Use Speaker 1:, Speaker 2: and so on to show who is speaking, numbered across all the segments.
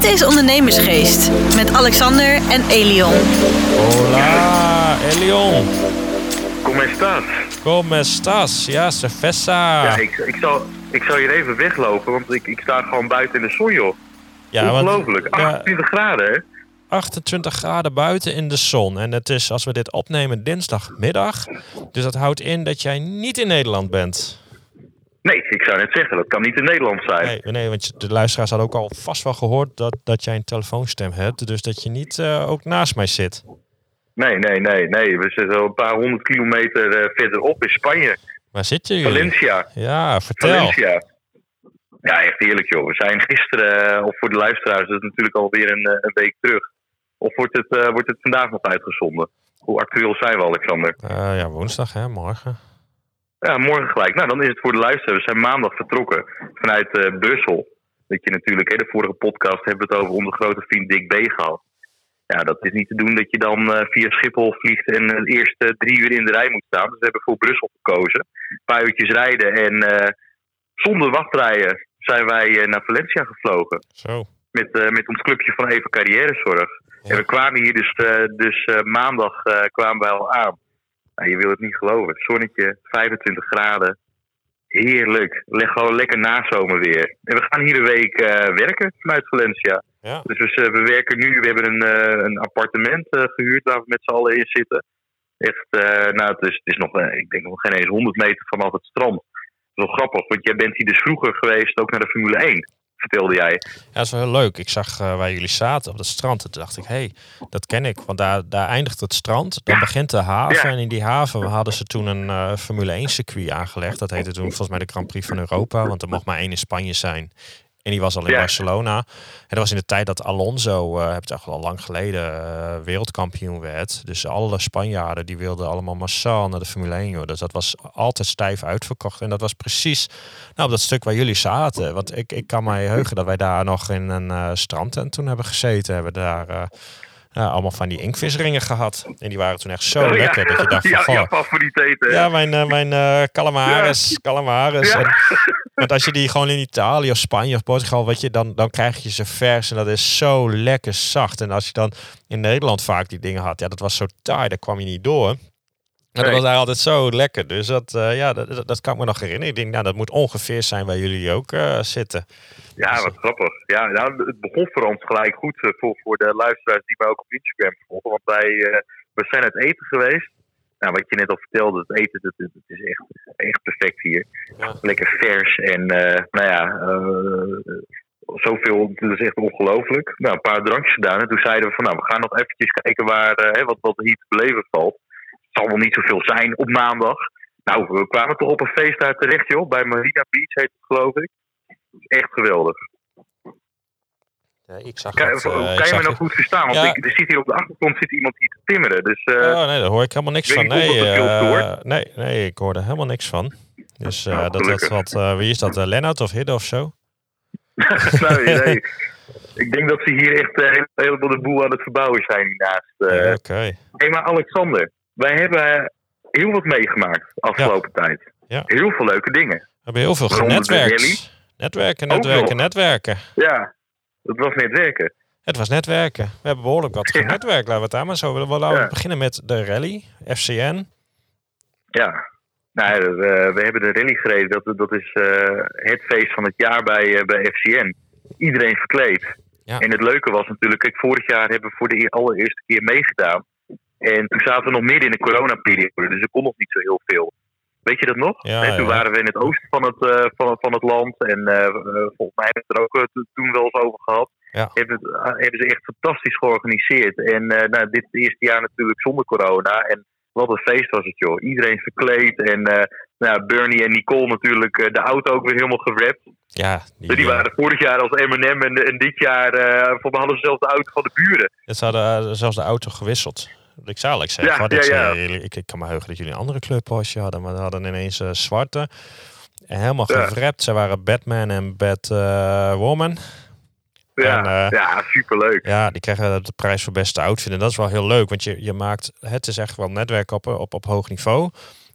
Speaker 1: Dit is Ondernemersgeest met Alexander en Elion.
Speaker 2: Hola, Elion.
Speaker 3: Come estás?
Speaker 2: Como estás? Ja, cerveza.
Speaker 3: Ja, ik, ik, zal, ik zal hier even weglopen, want ik, ik sta gewoon buiten in de zon, joh.
Speaker 2: Ja, want-
Speaker 3: Ongelooflijk.
Speaker 2: ja,
Speaker 3: 28 graden, hè?
Speaker 2: 28 graden buiten in de zon. En het is, als we dit opnemen, dinsdagmiddag. Dus dat houdt in dat jij niet in Nederland bent.
Speaker 3: Nee, ik zou net zeggen, dat kan niet in Nederland zijn.
Speaker 2: Nee, nee want je- de luisteraars hadden ook al vast wel gehoord dat, dat jij een telefoonstem hebt. Dus dat je niet eh, ook naast mij zit.
Speaker 3: Nee, nee, nee, nee. We zitten een paar honderd kilometer eh, verderop in Spanje.
Speaker 2: Waar zitten jullie?
Speaker 3: Valencia.
Speaker 2: Ja, vertel.
Speaker 3: Valencia. Ja, echt heerlijk, joh. We zijn gisteren, eh, of voor de luisteraars, dat is natuurlijk alweer een, een week terug. Of wordt het, wordt het vandaag nog uitgezonden? Hoe actueel zijn we, Alexander?
Speaker 2: Ja, woensdag hè, morgen.
Speaker 3: Ja, morgen gelijk. Nou, dan is het voor de luisteraars. We zijn maandag vertrokken vanuit eh, Brussel. Dat je natuurlijk, hè, de vorige podcast hebben we het over onze grote vriend Dick B gehad. Ja, dat is niet te doen dat je dan eh, via Schiphol vliegt en eh, de eerste drie uur in de rij moet staan. Dus we hebben voor Brussel gekozen. Een paar uurtjes rijden en eh, zonder wachtrijen zijn wij eh, naar Valencia gevlogen.
Speaker 2: Zo.
Speaker 3: Met, eh, met ons clubje van Even Carrièrezorg. En we kwamen hier dus, eh, dus eh, maandag eh, kwamen wij al aan. Nou, je wil het niet geloven. Zonnetje, 25 graden. Heerlijk. Leg gewoon lekker nazomerweer. En we gaan hier een week eh, werken vanuit Valencia.
Speaker 2: Ja.
Speaker 3: Dus we, we werken nu. We hebben een, eh, een appartement eh, gehuurd waar we met z'n allen in zitten. Echt, eh, nou, het is, het is nog, eh, ik denk nog geen eens 100 meter vanaf het strand. Dat is wel grappig, want jij bent hier dus vroeger geweest ook naar de Formule 1, vertelde jij.
Speaker 2: Ja, dat is wel heel leuk. Ik zag eh, waar jullie zaten op het strand. En toen dacht ik, hé, hey, dat ken ik. Want daar, daar eindigt het strand. Dan
Speaker 3: Ja.
Speaker 2: begint de haven.
Speaker 3: Ja.
Speaker 2: En in die haven hadden ze toen een eh, Formule 1 circuit aangelegd. Dat heette toen volgens mij de Grand Prix van Europa. Want er mocht maar één in Spanje zijn. En die was al in
Speaker 3: Ja.
Speaker 2: Barcelona. En dat was in de tijd dat Alonso, eh heb het wel lang geleden, eh, wereldkampioen werd. Dus alle Spanjaarden die wilden allemaal massaal naar de Formule 1. Joh. Dus dat was altijd stijf uitverkocht. En dat was precies nou, op dat stuk waar jullie zaten. Want ik, ik kan mij heugen dat wij daar nog in een eh strandtent toen hebben gezeten. Hebben daar ja, allemaal van die inkvisringen gehad. En die waren toen echt zo
Speaker 3: Oh, ja.
Speaker 2: lekker dat je dacht van,
Speaker 3: ja,
Speaker 2: goh,
Speaker 3: favoriet eten.
Speaker 2: ja, mijn, eh, mijn calamares, calamares.
Speaker 3: Ja.
Speaker 2: En- want als je die gewoon in Italië of Spanje of Portugal, weet je, dan, dan krijg je ze vers en dat is zo lekker zacht. En als je dan in Nederland vaak die dingen had, ja, dat was zo taai, daar kwam je niet door. Maar dat was daar altijd zo lekker. Dus dat, eh, ja, dat, dat, dat kan ik me nog herinneren. Ik denk, nou, dat moet ongeveer zijn waar jullie ook eh, zitten.
Speaker 3: Ja, wat grappig. Ja, nou, het begon voor ons gelijk goed eh, voor, voor de luisteraars die mij ook op Instagram volgen. Want wij we zijn uit eten geweest. Nou, wat je net al vertelde, het eten dat, dat is echt, echt perfect hier.
Speaker 2: Ja.
Speaker 3: Lekker vers en eh, nou ja, eh, zoveel, dat is echt ongelooflijk. Nou, een paar drankjes gedaan en toen zeiden we van nou, we gaan nog eventjes kijken waar, eh, hè, wat, wat hier te beleven valt. Het zal wel niet zoveel zijn op maandag. Nou, we kwamen toch op een feest daar terecht, joh. Bij Marina Beach heet het, geloof ik. Echt geweldig.
Speaker 2: Ja, ik zag
Speaker 3: Kan,
Speaker 2: dat, eh,
Speaker 3: kan je me nog
Speaker 2: het-
Speaker 3: goed verstaan? Want
Speaker 2: Ja.
Speaker 3: ik, er zit hier op de achtergrond zit iemand hier te timmeren. Dus eh,
Speaker 2: Oh nee, daar hoor ik helemaal niks van. Nee,
Speaker 3: er
Speaker 2: eh, nee, nee, ik hoorde helemaal niks van. Dus eh,
Speaker 3: Nou,
Speaker 2: dat, dat wat, eh, wie is dat? eh, Lennart of Hidde of zo?
Speaker 3: nou, nee. Ik denk dat ze hier echt eh, heel- helemaal de boel aan het verbouwen zijn hiernaast. eh.
Speaker 2: Oké.
Speaker 3: Hé, maar Alexander, wij hebben heel wat meegemaakt de afgelopen tijd.
Speaker 2: Ja.
Speaker 3: Heel veel leuke dingen.
Speaker 2: We hebben heel veel genetwerkt. Netwerken, netwerken, netwerken.
Speaker 3: Ja, dat was net werken.
Speaker 2: Het was netwerken. We hebben behoorlijk wat
Speaker 3: Ja.
Speaker 2: genetwerkt. Laten we het daar maar zo. We laten
Speaker 3: Ja.
Speaker 2: beginnen met de rally, FCN.
Speaker 3: Ja. Nou, ja, we, we hebben de rally gereden. Dat, dat is eh, het feest van het jaar bij, eh, bij FCN. Iedereen verkleed.
Speaker 2: Ja.
Speaker 3: En het leuke was natuurlijk, kijk, vorig jaar hebben we voor de e- allereerste keer meegedaan. En toen zaten we nog midden in de coronaperiode, dus er kon nog niet zo heel veel. Weet je dat nog?
Speaker 2: Ja,
Speaker 3: en toen
Speaker 2: ja.
Speaker 3: waren we in het oosten van het, eh, van, van het land. En eh, eh, volgens mij hebben we het er ook to- toen wel eens over gehad.
Speaker 2: Ja.
Speaker 3: Hebben, het- hebben ze echt fantastisch georganiseerd. En nou, dit eerste jaar natuurlijk zonder corona. En wat een feest was het, joh. Iedereen verkleed. En nou, Bernie en Nicole natuurlijk de auto ook weer helemaal gewrapt.
Speaker 2: Ja, die,
Speaker 3: Die
Speaker 2: eh,
Speaker 3: waren vorig jaar als M&M en, en dit jaar voor hadden ze zelfs de auto van de buren.
Speaker 2: het hadden zelfs de auto gewisseld. Ik zou
Speaker 3: Ja, ja, ja.
Speaker 2: jullie- ik, ik kan me heugen dat jullie een andere kleurpostje hadden. Maar we hadden ineens eh, zwarte. Helemaal
Speaker 3: Ja.
Speaker 2: gewrapt. Ze waren Batman en Batwoman.
Speaker 3: Ja,
Speaker 2: En, eh,
Speaker 3: ja superleuk.
Speaker 2: Ja, die krijgen de prijs voor beste outfit. En dat is wel heel leuk, want je, je maakt, het is echt wel netwerk op, op, op hoog niveau.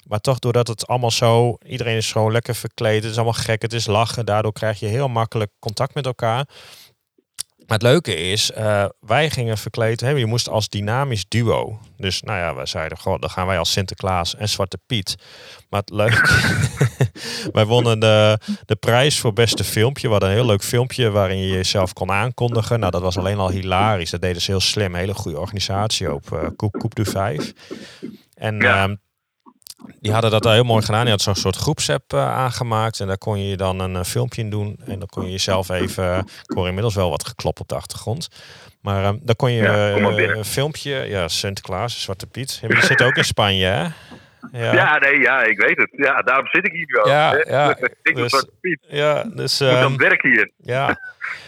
Speaker 2: Maar toch, doordat het allemaal zo, iedereen is gewoon lekker verkleed, het is allemaal gek, het is lachen. Daardoor krijg je heel makkelijk contact met elkaar. Maar het leuke is, uh, wij gingen verkleed. Hè, je moest als dynamisch duo. Dus nou ja, wij zeiden, goh, dan gaan wij als Sinterklaas en Zwarte Piet. Maar het leuke, wij wonnen de, de prijs voor beste filmpje. We hadden een heel leuk filmpje waarin je jezelf kon aankondigen. Nou, dat was alleen al hilarisch. Dat deden ze heel slim. Hele goede organisatie op uh, Koep, du 5. En ja. Ehm, die hadden dat heel mooi gedaan. Die had zo'n soort groepsapp uh, aangemaakt. En daar kon je dan een uh, filmpje in doen. En dan kon je jezelf even... ik hoor inmiddels wel wat geklop op de achtergrond. Maar uh, dan kon je een filmpje... Ja, Sinterklaas, Zwarte Piet. Die zit ook in Spanje, hè?
Speaker 3: Ja. ja. nee, ja, ik weet het. Ja, daarom zit ik hier ook.
Speaker 2: Ja, ja.
Speaker 3: ik dus.
Speaker 2: Ja, dus...
Speaker 3: Um, Moet dan werken hier.
Speaker 2: Ja.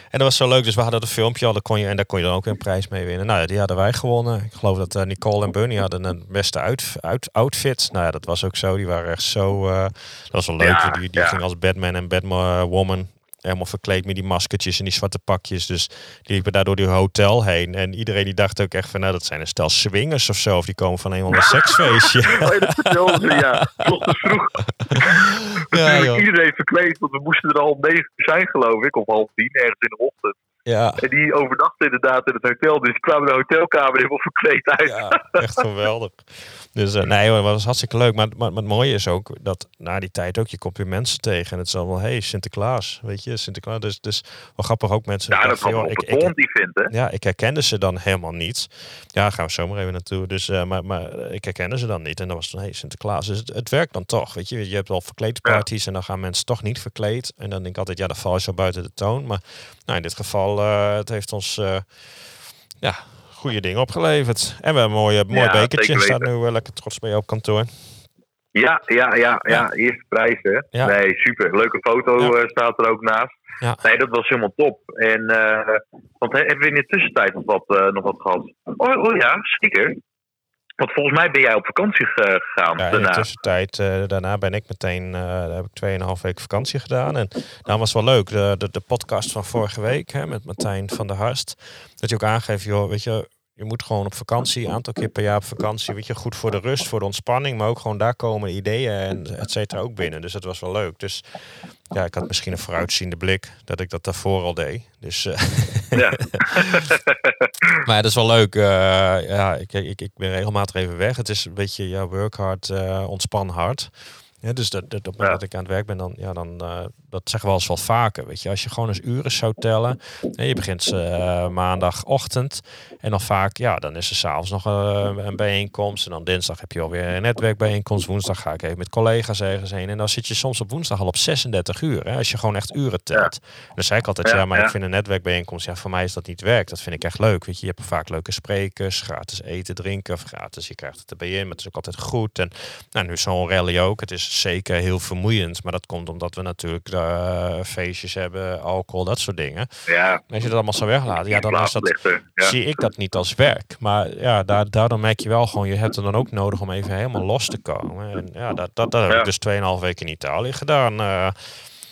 Speaker 2: En dat was zo leuk. Dus we hadden een filmpje al. Daar kon je, en daar kon je dan ook een prijs mee winnen. Nou ja, die hadden wij gewonnen. Ik geloof dat uh, Nicole en Bunny hadden een beste uit, uit, outfit. Nou ja, dat was ook zo. Die waren echt zo... Uh, dat was wel leuk. Ja, die die ging als Batman en Batwoman helemaal verkleed met die maskertjes en die zwarte pakjes. Dus die liepen daar door die hotel heen. En iedereen die dacht ook echt van, nou, dat zijn een stel swingers of zo. Of die komen van een of ander seksfeestje.
Speaker 3: Oh, ja, dat vertelde ja. Vroeg. Ja, iedereen verkleed, want we moesten er al negen zijn, geloof ik. Of half tien, ergens in de ochtend.
Speaker 2: Ja.
Speaker 3: En die overnachten inderdaad in het hotel. Dus die kwamen de hotelkamer helemaal verkleed uit.
Speaker 2: Ja, echt geweldig. Dus uh, nee, het was hartstikke leuk. Maar, maar, maar, het mooie is ook dat na die tijd ook, je komt weer mensen tegen. En het is allemaal, hey, Sinterklaas, weet je, Sinterklaas. Dus, dus wel grappig ook mensen.
Speaker 3: Ja, dat kan ik, ik,
Speaker 2: Ja, ik herkende ze dan helemaal niet. Ja, gaan we zomaar even naartoe. Dus, uh, maar, maar ik herkende ze dan niet. En dan was het, hey, Sinterklaas. Dus het, het werkt dan toch, weet je. Je hebt wel verkleedparties ja. en dan gaan mensen toch niet verkleed. En dan denk ik altijd, ja, dat val je zo buiten de toon. Maar nou, in dit geval, uh, het heeft ons, ja goede dingen opgeleverd. En we hebben een mooie, mooi ja, bekertje. Staat nu wel lekker trots bij op kantoor.
Speaker 3: Ja, ja, ja, ja. Eerste prijs hè. Ja. Nee, super. Leuke foto ja. uh, staat er ook naast.
Speaker 2: Ja.
Speaker 3: Nee, dat was helemaal top. En uh, want hebben we in de tussentijd nog wat, uh, nog wat gehad? Oh, oh ja, zeker. Want volgens mij ben jij op vakantie gegaan.
Speaker 2: Ja, in de tussentijd, uh, daarna ben ik meteen, uh, daar heb ik 2,5 weken vakantie gedaan. En nou was wel leuk, de, de, de podcast van vorige week hè, met Martijn van der Harst. Dat je ook aangeeft, joh, weet je, je moet gewoon op vakantie, een aantal keer per jaar op vakantie. Weet je, goed voor de rust, voor de ontspanning. Maar ook gewoon daar komen ideeën en et cetera ook binnen. Dus dat was wel leuk. Dus ja, ik had misschien een vooruitziende blik dat ik dat daarvoor al deed. Dus, uh, ja. maar dat is wel leuk. Uh, ja, ik, ik, ik ben regelmatig even weg. Het is een beetje ja, work hard, uh, ontspan hard. Ja, dus dat, dat, op het moment dat ik aan het werk ben, dan, ja, dan dat zeggen we al eens wel vaker. Weet je, als je gewoon eens uren zou tellen. En je begint uh, maandagochtend. En dan vaak, ja, dan is er s'avonds nog uh, een bijeenkomst. En dan dinsdag heb je alweer een netwerkbijeenkomst. Woensdag ga ik even met collega's ergens heen. En dan zit je soms op woensdag al op 36 uur. Hè, als je gewoon echt uren telt. Ja. Dan zei ik altijd, ja, ja maar ja. ik vind een netwerkbijeenkomst, ja, voor mij is dat niet werk. Dat vind ik echt leuk. Weet je, je hebt vaak leuke sprekers, gratis eten, drinken, of gratis. Je krijgt het erbij in, maar het is ook altijd goed. En nou, nu zo'n rally ook. Het is zeker heel vermoeiend. Maar dat komt omdat we natuurlijk uh, feestjes hebben, alcohol, dat soort dingen.
Speaker 3: Ja.
Speaker 2: Als je dat allemaal zou weglaten, ja, dan is dat, ja. zie ik dat niet als werk. Maar ja, daar, daardoor merk je wel gewoon, je hebt er dan ook nodig om even helemaal los te komen. En ja, dat, dat, dat heb ja. ik dus 2,5 weken in Italië gedaan. Uh,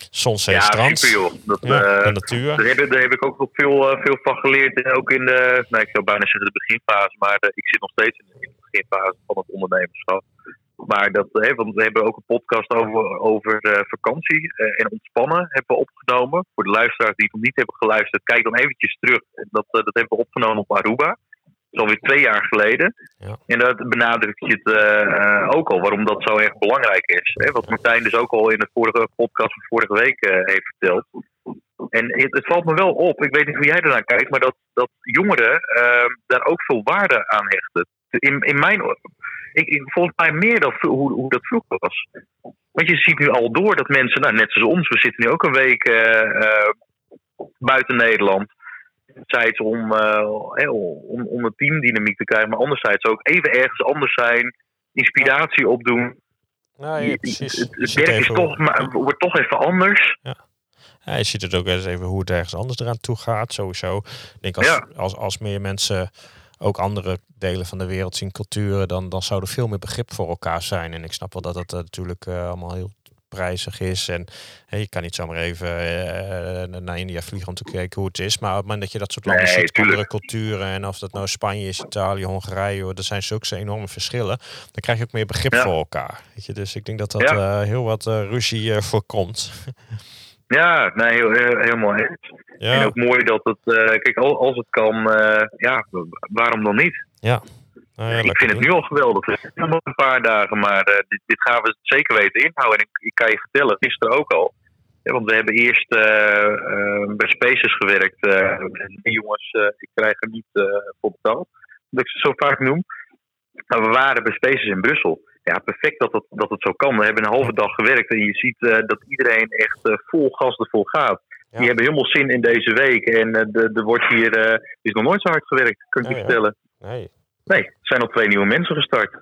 Speaker 2: Zonzee
Speaker 3: ja,
Speaker 2: strand.
Speaker 3: Super. Dat,
Speaker 2: ja,
Speaker 3: uh,
Speaker 2: de natuur.
Speaker 3: Daar heb, daar heb ik ook nog veel, veel van geleerd. En ook in de, nou, ik zou bijna zeggen de beginfase, maar de, ik zit nog steeds in de, in de beginfase van het ondernemerschap. Maar dat, hè, want we hebben ook een podcast over, over uh, vakantie uh, en ontspannen hebben we opgenomen. Voor de luisteraars die het nog niet hebben geluisterd, kijk dan eventjes terug. Dat, uh, dat hebben we opgenomen op Aruba. Dat is alweer twee jaar geleden.
Speaker 2: Ja.
Speaker 3: En dat benadrukt je het ook al, waarom dat zo erg belangrijk is. Hè? Wat Martijn dus ook al in de vorige podcast van vorige week heeft verteld. En het, het, valt me wel op, ik weet niet hoe jij ernaar kijkt, maar dat, dat jongeren daar ook veel waarde aan hechten. In, in mijn ik, ik, volgens mij meer dan hoe, hoe dat vroeger was. Want je ziet nu al door dat mensen, nou, net zoals ons, we zitten nu ook een week uh, uh, buiten Nederland. Zijds om, uh, om, om een teamdynamiek te krijgen, maar anderzijds ook even ergens anders zijn, inspiratie opdoen.
Speaker 2: Nou, ja, precies.
Speaker 3: Het, het werk is toch, maar, wordt toch even anders.
Speaker 2: Ja. Ja, je ziet het ook eens even hoe het ergens anders eraan toe gaat, sowieso. Ik denk als, ja. als, als meer mensen ook andere delen van de wereld zien, culturen, dan, dan zou er veel meer begrip voor elkaar zijn. En ik snap wel dat het uh, natuurlijk uh, allemaal heel prijzig is. En hey, je kan niet zomaar even uh, naar India vliegen om te kijken hoe het is. Maar op het moment dat je dat soort landen nee, ziet, andere culturen, en of dat nou Spanje is, Italië, Hongarije, hoor, er zijn zulke enorme verschillen. Dan krijg je ook meer begrip ja. voor elkaar. Weet je? Dus ik denk dat dat ja. heel wat ruzie voorkomt.
Speaker 3: Ja, nee, heel, helemaal eens. En
Speaker 2: Ja,
Speaker 3: ook mooi dat het, eh, kijk, al- als het kan, eh, ja, waarom dan niet?
Speaker 2: ja. Nou ja,
Speaker 3: ik vind het nu al geweldig. Het is nog een paar dagen, maar eh, dit, dit gaan we zeker weten inhouden. En ik, ik kan je vertellen, gisteren ook al. Ja, want we hebben eerst bij Spaces gewerkt. en die jongens, ik krijg er niet voor betaald. Dat ik ze zo vaak noem. Maar we waren bij Spaces in Brussel. Ja, perfect dat het, dat het zo kan. We hebben een halve dag gewerkt en je ziet eh, dat iedereen echt eh, vol gas ervol gaat.
Speaker 2: Ja.
Speaker 3: Die hebben helemaal zin in deze week. En eh, de- er wordt hier, is nog nooit zo hard gewerkt, kan ik je
Speaker 2: ja.
Speaker 3: vertellen.
Speaker 2: Nee.
Speaker 3: Nee, er zijn al twee nieuwe mensen gestart.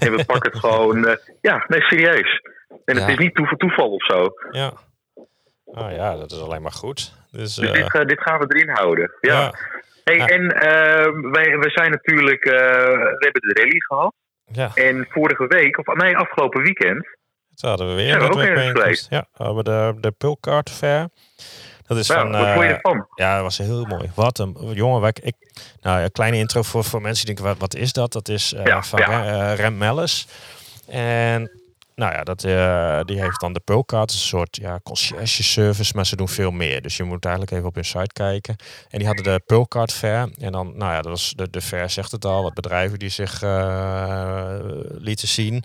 Speaker 3: En we pakken het gewoon. ja, nee, serieus. En het is niet toe- toeval of zo.
Speaker 2: Ja. Nou ja, dat is alleen maar goed. Dus,
Speaker 3: Dus dit, dit gaan we erin houden. Ja.
Speaker 2: ja.
Speaker 3: Hey,
Speaker 2: Ja.
Speaker 3: En wij, wij zijn natuurlijk. we hebben de rally gehad.
Speaker 2: Ja,
Speaker 3: En vorige week, of nee, afgelopen weekend.
Speaker 2: toen hadden we weer een
Speaker 3: we ook.
Speaker 2: Ja, we hebben de, de Pulkart Fair. Dat is
Speaker 3: Nou,
Speaker 2: van...
Speaker 3: wat vond je
Speaker 2: eh,
Speaker 3: ervan?
Speaker 2: Ja, dat was heel mooi. Wat een jongen. Waar ik, nou, een kleine intro voor, voor mensen die denken, wat, wat is dat? Dat is
Speaker 3: Ja,
Speaker 2: van
Speaker 3: ja.
Speaker 2: eh, Rem Mellis. En nou ja, dat, eh, die heeft dan de Pulcard, een soort ja, concierge service, maar ze doen veel meer. Dus je moet eigenlijk even op hun site kijken. En die hadden de Pulcard Fair. En dan, nou ja, dat was de, de fair zegt het al, wat bedrijven die zich eh, lieten zien.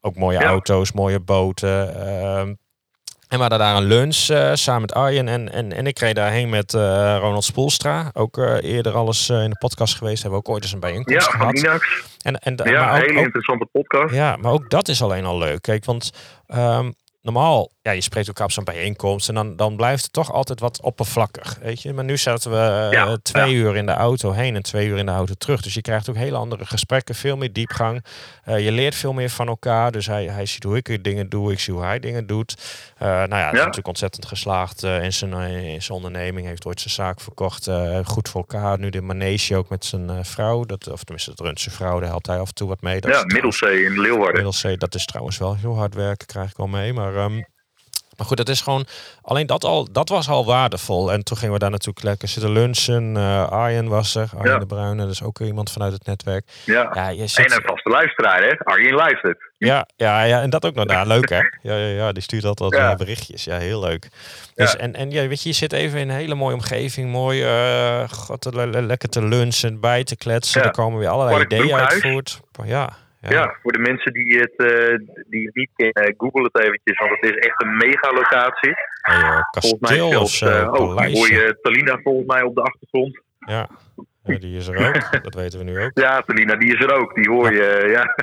Speaker 2: Ook mooie
Speaker 3: Ja.
Speaker 2: auto's, mooie boten. ehm, en we hadden daar een lunch eh, samen met Arjen. En, en, en ik reed daarheen met eh, Ronald Spoelstra. Ook eh, eerder alles in de podcast geweest. Hebben we ook ooit eens een
Speaker 3: Ja,
Speaker 2: bijeenkomst
Speaker 3: van
Speaker 2: gehad.
Speaker 3: Inax.
Speaker 2: En, en,
Speaker 3: Ja,
Speaker 2: maar
Speaker 3: een hele interessante podcast.
Speaker 2: ja, maar ook dat is alleen al leuk. Kijk, want ehm, normaal, ja, je spreekt elkaar op zo'n bijeenkomst en dan, dan blijft het toch altijd wat oppervlakkig, weet je. Maar nu zaten we eh, twee uur in de auto heen en twee uur in de auto terug. Dus je krijgt ook hele andere gesprekken, veel meer diepgang. Eh, je leert veel meer van elkaar. Dus hij, hij ziet hoe ik dingen doe, ik zie hoe hij dingen doet. Eh, nou ja, hij is natuurlijk ontzettend geslaagd in, zijn, in zijn onderneming. Heeft ooit zijn zaak verkocht. goed voor elkaar. Nu de manege ook met zijn vrouw. Dat, of tenminste, dat runt zijn vrouw. Daar helpt hij af en toe wat mee. Dat
Speaker 3: Ja, Middelzee in Leeuwarden.
Speaker 2: Middelzee, dat is trouwens wel heel hard werken, krijg ik wel mee. Maar, ehm, maar goed, dat is gewoon. Alleen dat, al, dat was al waardevol. En toen gingen we daar natuurlijk lekker zitten lunchen. Eh Arjen was er, Arjen
Speaker 3: Ja.
Speaker 2: de Bruyne, dat is ook iemand vanuit het netwerk.
Speaker 3: Ja.
Speaker 2: Ja, je
Speaker 3: En
Speaker 2: zit,
Speaker 3: een vaste luisteraar, hè? Arjen luistert.
Speaker 2: ja, ja, ja, en dat ook nog daar. Leuk hè? Ja, ja, ja, die stuurt altijd
Speaker 3: Ja.
Speaker 2: eh, berichtjes. Ja, heel leuk. Dus,
Speaker 3: Ja.
Speaker 2: En, en ja, weet je, je zit even in een hele mooie omgeving. Mooi, eh, god, te- le- le- lekker te lunchen, bij te kletsen. Er komen weer allerlei
Speaker 3: Park
Speaker 2: ideeën
Speaker 3: Broekhuis.
Speaker 2: uitvoerd. Ja, ja.
Speaker 3: Ja. voor de mensen die het, eh, die niet kennen, google het eventjes, want het is echt een mega locatie.
Speaker 2: Hey, joh,
Speaker 3: Volgens mij
Speaker 2: kasteel
Speaker 3: zelfs, eh, oh, hoor je Talina volgens mij op de achtergrond.
Speaker 2: Ja. ja, die is er ook. Dat weten we nu ook.
Speaker 3: Ja, Talina, die is er ook. Die hoor je, eh, ja.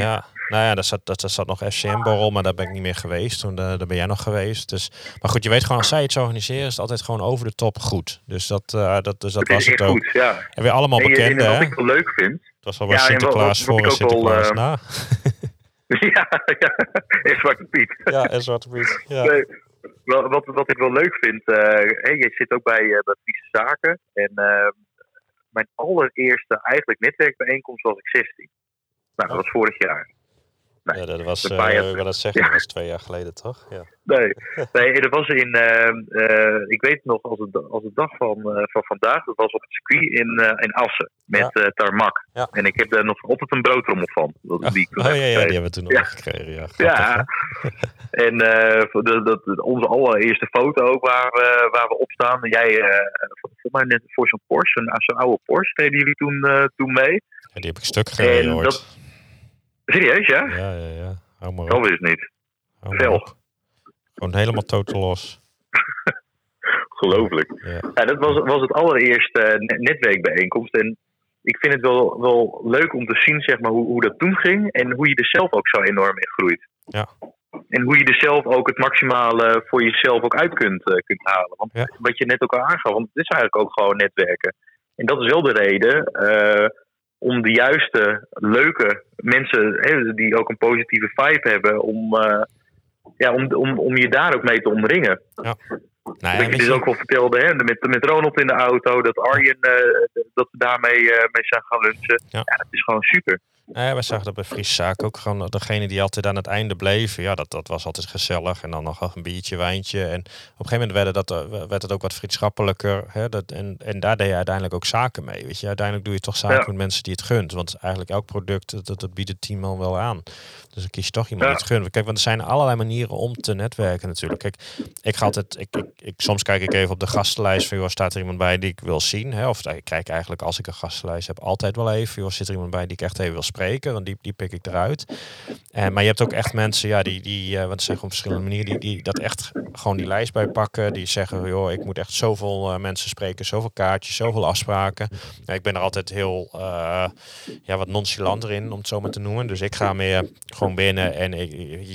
Speaker 2: Ja, nou ja, daar zat, dat, daar zat nog FCM-borrel, maar daar ben ik niet meer geweest. Toen, eh, daar ben jij nog geweest. Dus, maar goed, je weet gewoon, als zij iets organiseren, is het altijd gewoon over de top goed. Dus dat, eh, dat, dus dat
Speaker 3: Het
Speaker 2: was het ook.
Speaker 3: goed, ja.
Speaker 2: En weer allemaal
Speaker 3: En, je-
Speaker 2: bekende,
Speaker 3: en wat
Speaker 2: hè?
Speaker 3: ik wel leuk vind,
Speaker 2: Het was al
Speaker 3: Ja,
Speaker 2: wel
Speaker 3: wat-
Speaker 2: Sinterklaas voor en Sinterklaas
Speaker 3: eh,
Speaker 2: na.
Speaker 3: ja, ja, en Zwarte Piet.
Speaker 2: Ja, en Zwarte Piet. Ja.
Speaker 3: Nee, wat, wat ik wel leuk vind, eh jij zit ook bij, eh bij Friese Zaken. En eh, mijn allereerste eigenlijk netwerkbijeenkomst was ik 16. Nou, dat was vorig jaar.
Speaker 2: Ja, dat was,
Speaker 3: paar jaar
Speaker 2: ik wil dat zeggen,
Speaker 3: Ja.
Speaker 2: dat was twee jaar geleden, toch? Ja.
Speaker 3: Nee, nee dat was in, eh, eh, ik weet nog als het, als de dag van, eh, van vandaag, dat was op het circuit in, in Assen met eh tarmac.
Speaker 2: Ja.
Speaker 3: En ik heb daar nog altijd een broodrommel van. Dat, die
Speaker 2: Oh ja, ja, die hebben we toen nog
Speaker 3: Ja.
Speaker 2: gekregen. Ja, grappig,
Speaker 3: Ja, en de, dat, de- onze allereerste foto ook waar we, waar we op staan. Jij, volgens mij net voor zo'n Porsche, zo'n oude Porsche, deden jullie toen, toen mee.
Speaker 2: Ja, die heb ik stuk gereden
Speaker 3: dat- Serieus, ja?
Speaker 2: Ja, ja, ja. Hou maar
Speaker 3: Dat is het niet.
Speaker 2: Op. Gewoon helemaal totaal los.
Speaker 3: Ongelooflijk.
Speaker 2: Ja.
Speaker 3: Ja, dat was, was het allereerste net- netwerkbijeenkomst. En ik vind het wel, wel leuk om te zien zeg maar, hoe, hoe dat toen ging. En hoe je er zelf ook zo enorm in groeit.
Speaker 2: Ja.
Speaker 3: En hoe je er zelf ook het maximale voor jezelf ook uit kunt, eh, kunt halen. Want
Speaker 2: Ja.
Speaker 3: wat je net ook al aangaf, want het is eigenlijk ook gewoon netwerken. En dat is wel de reden eh, om de juiste, leuke mensen, hè, die ook een positieve vibe hebben, om, eh, ja, om, om, om je daar ook mee te omringen.
Speaker 2: Nou, ja,
Speaker 3: Dat je dus ook wel vertelde, hè, met, met Ronald in de auto, dat Arjen, eh, dat we daarmee eh, mee zijn gaan lunchen.
Speaker 2: Ja.
Speaker 3: Ja. dat is gewoon super.
Speaker 2: Ja, wij zagen dat bij Friese Zaak ook gewoon degene die altijd aan het einde bleven. Ja, dat, dat was altijd gezellig. En dan nog een biertje, wijntje. En op een gegeven moment werd het, dat, eh, werd het ook wat vriendschappelijker. Hè? Dat, en, en daar deed je uiteindelijk ook zaken mee. Weet je, uiteindelijk doe je toch zaken met mensen die het gunt. Want eigenlijk elk product, dat, dat biedt het team al wel aan. Dus dan kies je toch iemand die het gunt. Kijk, want er zijn allerlei manieren om te netwerken natuurlijk. Kijk, ik ga altijd, ik, ik, ik, soms kijk ik even op de gastenlijst van, joh, staat er iemand bij die ik wil zien? Hè? Of ik kijk eigenlijk als ik een gastenlijst heb altijd wel even, joh, zit er iemand bij die ik echt even wil spreken? Want die, die pik ik eruit. En, eh, maar je hebt ook echt mensen, ja, die, die uh, want zijn gewoon verschillende manieren, die, die dat echt gewoon die lijst bijpakken. Die zeggen, joh, ik moet echt zoveel uh, mensen spreken, zoveel kaartjes, zoveel afspraken. Ja, ik ben er altijd heel, ja, wat nonchalanter in, om het zo maar te noemen. Dus ik ga meer gewoon binnen en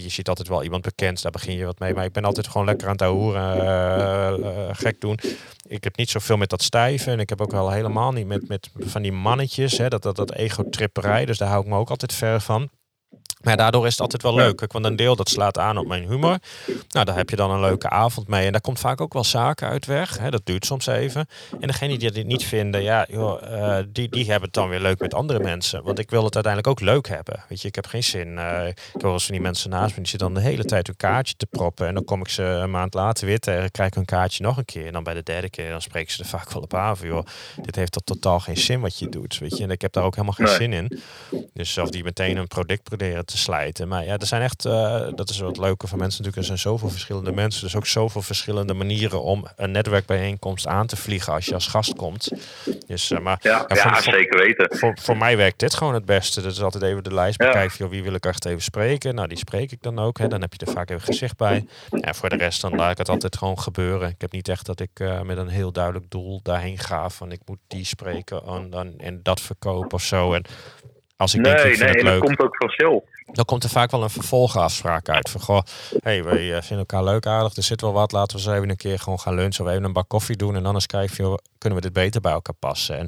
Speaker 2: je ziet altijd wel iemand bekend, daar begin je wat mee. Maar ik ben altijd gewoon lekker aan het hoeren, gek doen ik heb niet zoveel met dat stijven. En ik heb ook wel helemaal niet met, met van die mannetjes. Hè, dat, dat, dat ego-tripperij. Dus hou ik me ook altijd ver van. Maar daardoor is het altijd wel leuk. Want een deel dat slaat aan op mijn humor. Nou, daar heb je dan een leuke avond mee. En daar komt vaak ook wel zaken uit weg. Hè? Dat duurt soms even. En degene die dit niet vinden, ja, joh, uh, die, die hebben het dan weer leuk met andere mensen. Want ik wil het uiteindelijk ook leuk hebben. Weet je, ik heb geen zin. Uh, ik hoor van die mensen naast me, die zitten dan de hele tijd een kaartje te proppen. En dan kom ik ze een maand later weer tegen, krijg ik een kaartje nog een keer. En dan bij de derde keer, dan spreken ze er vaak wel op. Van, joh, dit heeft toch totaal geen zin wat je doet. Weet je, en ik heb daar ook helemaal geen zin in. Dus zelf die meteen een product proberen te slijten maar ja, er zijn echt, uh, dat is wat leuke van mensen natuurlijk. Er zijn zoveel verschillende mensen. Dus ook zoveel verschillende manieren om een netwerkbijeenkomst aan te vliegen als je als gast komt. Dus, uh, maar,
Speaker 3: ja, ja, voor,
Speaker 2: zeker
Speaker 3: weten.
Speaker 2: Voor, voor mij werkt dit gewoon het beste. Dat is altijd even de lijst bekijken. Ja. Wie wil ik echt even spreken? Nou, die spreek ik dan ook. Hè. Dan heb je er vaak even gezicht bij. Ja, voor de rest dan laat ik het altijd gewoon gebeuren. Ik heb niet echt dat ik uh, met een heel duidelijk doel daarheen ga. Van ik moet die spreken en, dan, en dat verkopen of zo. En als ik
Speaker 3: nee,
Speaker 2: denk, ik
Speaker 3: nee,
Speaker 2: het leuk.
Speaker 3: dat komt ook vanzelf
Speaker 2: dan komt er vaak wel een vervolgafspraak uit. Van goh, hey, wij eh, vinden elkaar leuk aardig, er zit wel wat, laten we eens even een keer gewoon gaan lunchen of even een bak koffie doen en dan eens kijken, kunnen we dit beter bij elkaar passen? En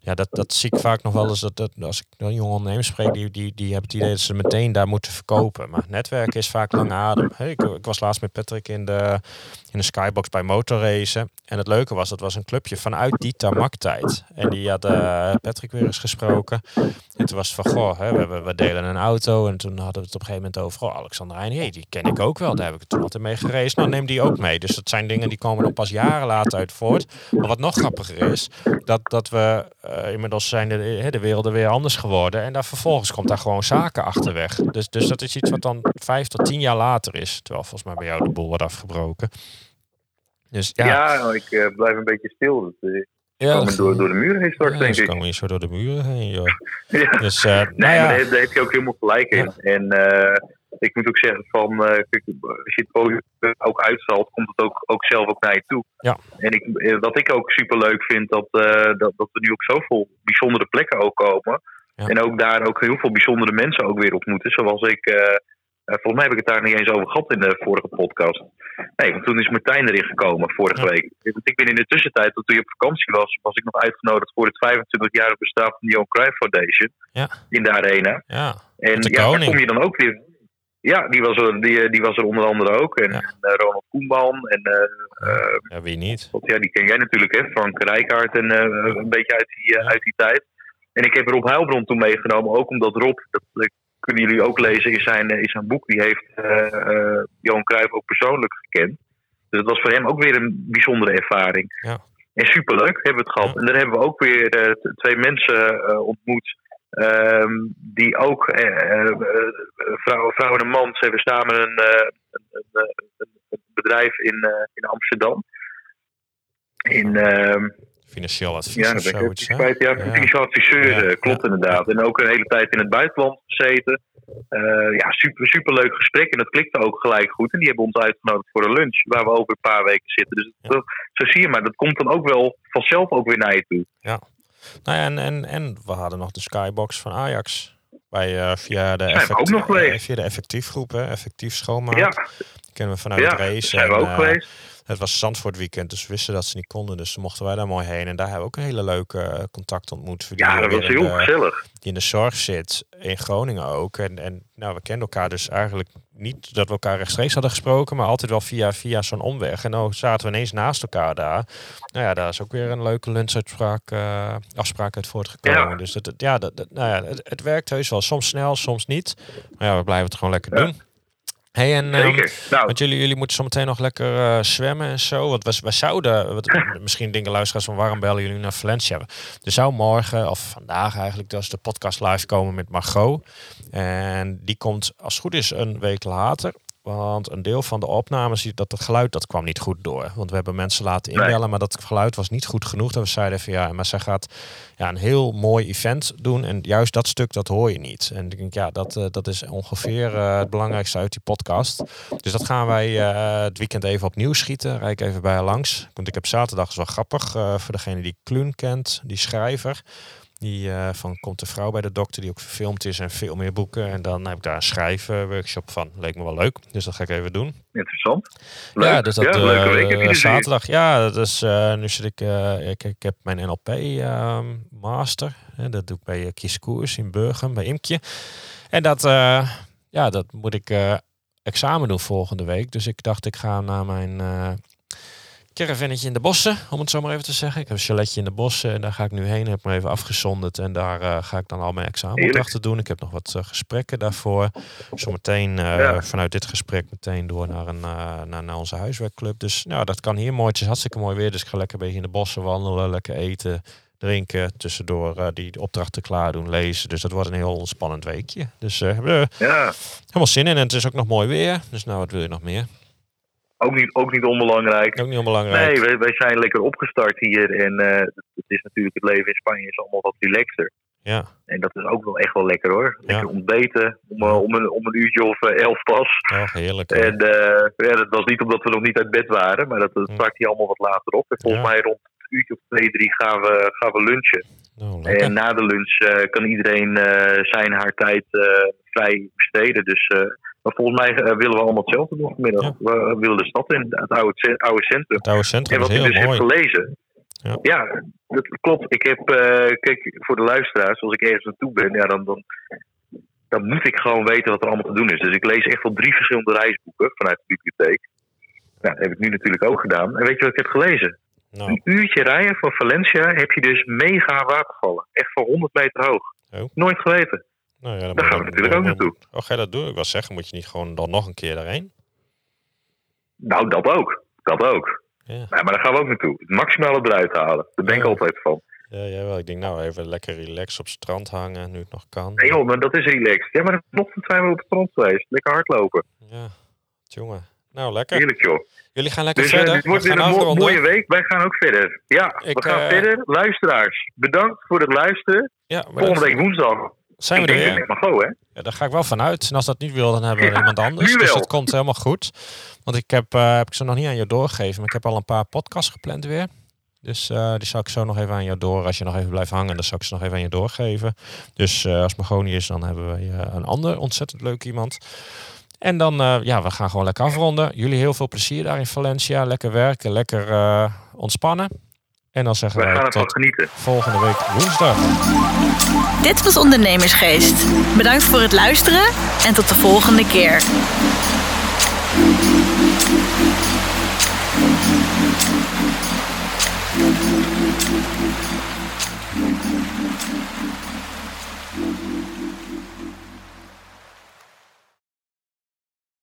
Speaker 2: ja, dat, dat zie ik vaak nog wel eens, dat, dat als ik een jonge ondernemer spreek, die, die, die hebben het idee dat ze meteen daar moeten verkopen. Maar netwerken is vaak lang adem. Hey, ik, was laatst met Patrick in de, in de skybox bij motorracen en het leuke was, dat was een clubje vanuit die tamak-tijd. En die had uh, Patrick weer eens gesproken. En toen was van, goh, hè, we, we delen een auto en toen hadden we het op een gegeven moment over, Alexander Heijn, hey, die ken ik ook wel, daar heb ik het toen altijd mee gereisd. Nou, neem die ook mee. Dus dat zijn dingen die komen er pas jaren later uit voort. Maar wat nog grappiger is, dat, dat we, uh, inmiddels zijn de, de werelden weer anders geworden en daar vervolgens komt daar gewoon zaken achterweg. Dus, dus dat is iets wat dan vijf tot tien jaar later is, terwijl volgens mij bij jou de boel wordt afgebroken. Dus, ja,
Speaker 3: ja ik uh, blijf een beetje stil. Dat, uh, ja, komen door, door de muren heen straks,
Speaker 2: ja,
Speaker 3: denk ik.
Speaker 2: komen we zo door de muren heen, joh.
Speaker 3: ja.
Speaker 2: Dus, uh,
Speaker 3: nee,
Speaker 2: nou ja.
Speaker 3: daar, daar, heb je ook helemaal gelijk in. En uh, ik moet ook zeggen, van, uh, kijk, als je het ook uitstraalt, komt het ook, ook zelf ook naar je toe.
Speaker 2: Ja.
Speaker 3: En ik, wat ik ook super leuk vind, dat, dat, dat we nu op zoveel bijzondere plekken ook komen. En ook daar ook heel veel bijzondere mensen ook weer ontmoeten. Zoals ik volgens mij heb ik het daar niet eens over gehad in de vorige podcast. Nee, want toen is Martijn erin gekomen vorige
Speaker 2: Ja.
Speaker 3: week. Ik ben in de tussentijd, toen je op vakantie was, was ik nog uitgenodigd voor het 25-jarig bestaan van de Johan Cruijff Foundation.
Speaker 2: Ja.
Speaker 3: In de arena.
Speaker 2: Ja,
Speaker 3: En
Speaker 2: Met de
Speaker 3: ja, daar kom je dan ook weer. Ja, die was er, die, die was er onder andere ook. En
Speaker 2: Ja.
Speaker 3: eh, Ronald Koeman. En eh, eh,
Speaker 2: ja, wie niet?
Speaker 3: Ja, die ken jij natuurlijk, hè? Frank Rijkaard en eh, een beetje uit die, eh, uit die tijd. En ik heb Rob Heilbron toen meegenomen, ook omdat Rob, dat eh, kunnen jullie ook lezen in zijn, eh, in zijn boek, die heeft eh, eh, Johan Cruijff ook persoonlijk gekend. Dus het was voor hem ook weer een bijzondere ervaring.
Speaker 2: Ja.
Speaker 3: En superleuk hebben we het gehad.
Speaker 2: Ja.
Speaker 3: En daar hebben we ook weer twee mensen ontmoet. ehm, die ook, eh, vrouw, vrouw en een man, ze hebben samen een, een, een, bedrijf in, in Amsterdam. In, ehm,
Speaker 2: Financieel advies
Speaker 3: ja,
Speaker 2: of
Speaker 3: dat ben ik
Speaker 2: zoiets,
Speaker 3: kwijt. Ja,
Speaker 2: Ja.
Speaker 3: financieel adviseur,
Speaker 2: Ja,
Speaker 3: eh, klopt
Speaker 2: ja,
Speaker 3: inderdaad. En ook een hele tijd in het buitenland gezeten. Eh, ja, super, super leuk gesprek. En dat klikte ook gelijk goed. En die hebben ons uitgenodigd voor een lunch, waar we over een paar weken zitten. Dus
Speaker 2: Ja.
Speaker 3: dat- zo zie je maar, dat komt dan ook wel vanzelf ook weer naar je toe.
Speaker 2: Nou ja, en, en, en we hadden nog de skybox van Ajax. Bij, eh, via de, effect-
Speaker 3: ook nog
Speaker 2: via de effectiefgroep, hè, effectief schoonmaak.
Speaker 3: Ja,
Speaker 2: Kennen we vanuit
Speaker 3: ja
Speaker 2: race.
Speaker 3: zijn we
Speaker 2: en,
Speaker 3: ook geweest.
Speaker 2: Het was Zandvoort weekend, dus we wisten dat ze niet konden. Dus mochten wij daar mooi heen. En daar hebben we ook een hele leuke eh, contact ontmoet. Die
Speaker 3: Ja, dat was heel
Speaker 2: de-
Speaker 3: gezellig.
Speaker 2: die in de zorg zit, in Groningen ook. En, en nou, we kenden elkaar dus eigenlijk niet dat we elkaar rechtstreeks hadden gesproken, maar altijd wel via, via zo'n omweg. En dan zaten we ineens naast elkaar daar. Nou ja, daar is ook weer een leuke lunchuitspraak, uh, afspraak uit voortgekomen.
Speaker 3: Ja.
Speaker 2: Dus dat, het- ja, dat, dat- nou ja het, het werkt heus wel. Soms snel, soms niet. Maar ja, we blijven het gewoon lekker
Speaker 3: Ja.
Speaker 2: doen. Hey, en, ehm.
Speaker 3: Nou,
Speaker 2: want jullie, jullie moeten zometeen nog lekker eh, zwemmen en zo. Want we, we zouden, wat, misschien denken luisteraars van waarom bellen jullie naar Valencia? Er zou morgen, of vandaag eigenlijk, dus de podcast live komen met Margot. En die komt als het goed is een week later. Want een deel van de opnames, dat het geluid dat kwam niet goed door. Want we hebben mensen laten
Speaker 3: Nee.
Speaker 2: inbellen, maar dat geluid was niet goed genoeg. Dat we zeiden van ja, maar zij gaat ja, een heel mooi event doen. En juist dat stuk, dat hoor je niet. En ik denk, ja, dat, eh, dat is ongeveer eh, het belangrijkste uit die podcast. Dus dat gaan wij eh, het weekend even opnieuw schieten. Rijd ik even bij haar langs. Want ik heb zaterdag, is wel grappig, voor degene die Kluun kent, die schrijver. Die eh, van Komt de vrouw bij de dokter, die ook verfilmd is en veel meer boeken. En dan heb ik daar een schrijfworkshop van. Leek me wel leuk. Dus dat ga ik even doen.
Speaker 3: interessant. Leuk.
Speaker 2: Ja, dus dat
Speaker 3: ja, leuke
Speaker 2: eh, zaterdag. Ja, dat is, eh, nu zit ik, ik, ik heb mijn NLP ehm, master. Hè, dat doe ik bij uh, Kies in Burgum, bij Imkje. En dat, ja, dat moet ik examen doen volgende week. Dus ik dacht, ik ga naar mijn caravannetje in de bossen, om het zo maar even te zeggen. Ik heb een chaletje in de bossen en daar ga ik nu heen. Heb me even afgezonderd en daar eh, ga ik dan al mijn examenopdrachten doen. Ik heb nog wat eh, gesprekken daarvoor. Zometeen eh,
Speaker 3: Ja.
Speaker 2: vanuit dit gesprek meteen door naar, een, naar, naar onze huiswerkclub. Dus nou, dat kan hier mooi. Het is hartstikke mooi weer, dus ik ga lekker een beetje in de bossen wandelen, lekker eten, drinken. Tussendoor die opdrachten klaar doen, lezen. Dus dat wordt een heel ontspannend weekje. Dus
Speaker 3: Ja,
Speaker 2: helemaal zin in. En het is ook nog mooi weer. Dus nou, wat wil je nog meer?
Speaker 3: Ook niet, ook niet onbelangrijk.
Speaker 2: Ook niet onbelangrijk.
Speaker 3: Nee, wij, wij zijn lekker opgestart hier. En eh, het is natuurlijk het leven in Spanje is allemaal wat relaxer.
Speaker 2: Ja,
Speaker 3: En dat is ook wel echt wel lekker hoor. Lekker
Speaker 2: Ja.
Speaker 3: ontbeten om, eh, om, een, om een uurtje of eh, elf pas.
Speaker 2: oh, heerlijk. hoor.
Speaker 3: En ja, dat was niet omdat we nog niet uit bed waren, maar dat, dat
Speaker 2: Hm.
Speaker 3: start hier allemaal wat later op. En volgens mij rond een uurtje of twee, drie gaan we, gaan we lunchen.
Speaker 2: Lekker.
Speaker 3: En na de lunch kan iedereen zijn haar tijd vrij besteden. Dus, maar volgens mij eh, willen we allemaal hetzelfde doen vanmiddag.
Speaker 2: Ja.
Speaker 3: We willen de stad in, het oude, oude centrum.
Speaker 2: Het oude
Speaker 3: En
Speaker 2: centrum
Speaker 3: wat
Speaker 2: is
Speaker 3: ik
Speaker 2: heel
Speaker 3: dus
Speaker 2: mooi.
Speaker 3: heb gelezen.
Speaker 2: Ja.
Speaker 3: Ja, dat klopt. Ik heb, eh, kijk, voor de luisteraars, als ik ergens naartoe ben, ja, dan, dan, dan moet ik gewoon weten wat er allemaal te doen is. Dus ik lees echt wel drie verschillende reisboeken vanuit de bibliotheek. Nou, dat heb ik nu natuurlijk ook gedaan. En weet je wat ik heb gelezen?
Speaker 2: Nou,
Speaker 3: Een uurtje rijden van Valencia heb je dus mega watervallen. Echt van 100 meter hoog.
Speaker 2: Oh.
Speaker 3: Nooit geweten.
Speaker 2: Nou ja, dan
Speaker 3: Daar gaan we natuurlijk ook naartoe.
Speaker 2: Oh, ga je dat doen? Ik wil zeggen, moet je niet gewoon dan nog een keer daarheen?
Speaker 3: Nou, dat ook. Dat ook.
Speaker 2: Ja,
Speaker 3: Nee, maar daar gaan we ook naartoe. Het maximale eruit halen. Daar ben ik
Speaker 2: Ja.
Speaker 3: altijd van.
Speaker 2: ja, ja wel. Ik denk nou even lekker relaxed op het strand hangen, nu het nog kan.
Speaker 3: Nee joh, maar dat is relaxed. Ja, maar vanochtend zijn we op het strand geweest. Lekker hardlopen.
Speaker 2: Ja, jongen. Nou, lekker.
Speaker 3: Heerlijk joh.
Speaker 2: Jullie gaan lekker
Speaker 3: Dus eh,
Speaker 2: verder.
Speaker 3: dit wordt
Speaker 2: We
Speaker 3: weer een mooie week. Wij gaan ook verder. Ja,
Speaker 2: Ik,
Speaker 3: we gaan
Speaker 2: eh,
Speaker 3: verder. Luisteraars, bedankt voor het luisteren.
Speaker 2: Ja,
Speaker 3: Volgende
Speaker 2: dat-
Speaker 3: week woensdag.
Speaker 2: Zijn we er weer.
Speaker 3: hè?
Speaker 2: Ja, daar ga ik wel vanuit. En als dat niet wil, dan hebben we
Speaker 3: Ja,
Speaker 2: iemand anders. Dus dat komt helemaal goed. Want ik heb, eh, heb ik ze nog niet aan jou doorgegeven. Maar ik heb al een paar podcasts gepland weer. Dus eh, die zal ik zo nog even aan jou door. Als je nog even blijft hangen, dan zal ik ze nog even aan je doorgeven. Dus eh, als Margot niet is, dan hebben we een ander ontzettend leuk iemand. En dan, eh, ja, we gaan gewoon lekker afronden. Jullie heel veel plezier daar in Valencia. Lekker werken, lekker eh, ontspannen. En dan zeggen
Speaker 3: Wij
Speaker 2: wij
Speaker 3: gaan ervan
Speaker 2: tot
Speaker 3: genieten.
Speaker 2: volgende week woensdag.
Speaker 1: Dit was Ondernemersgeest. Bedankt voor het luisteren en tot de volgende keer.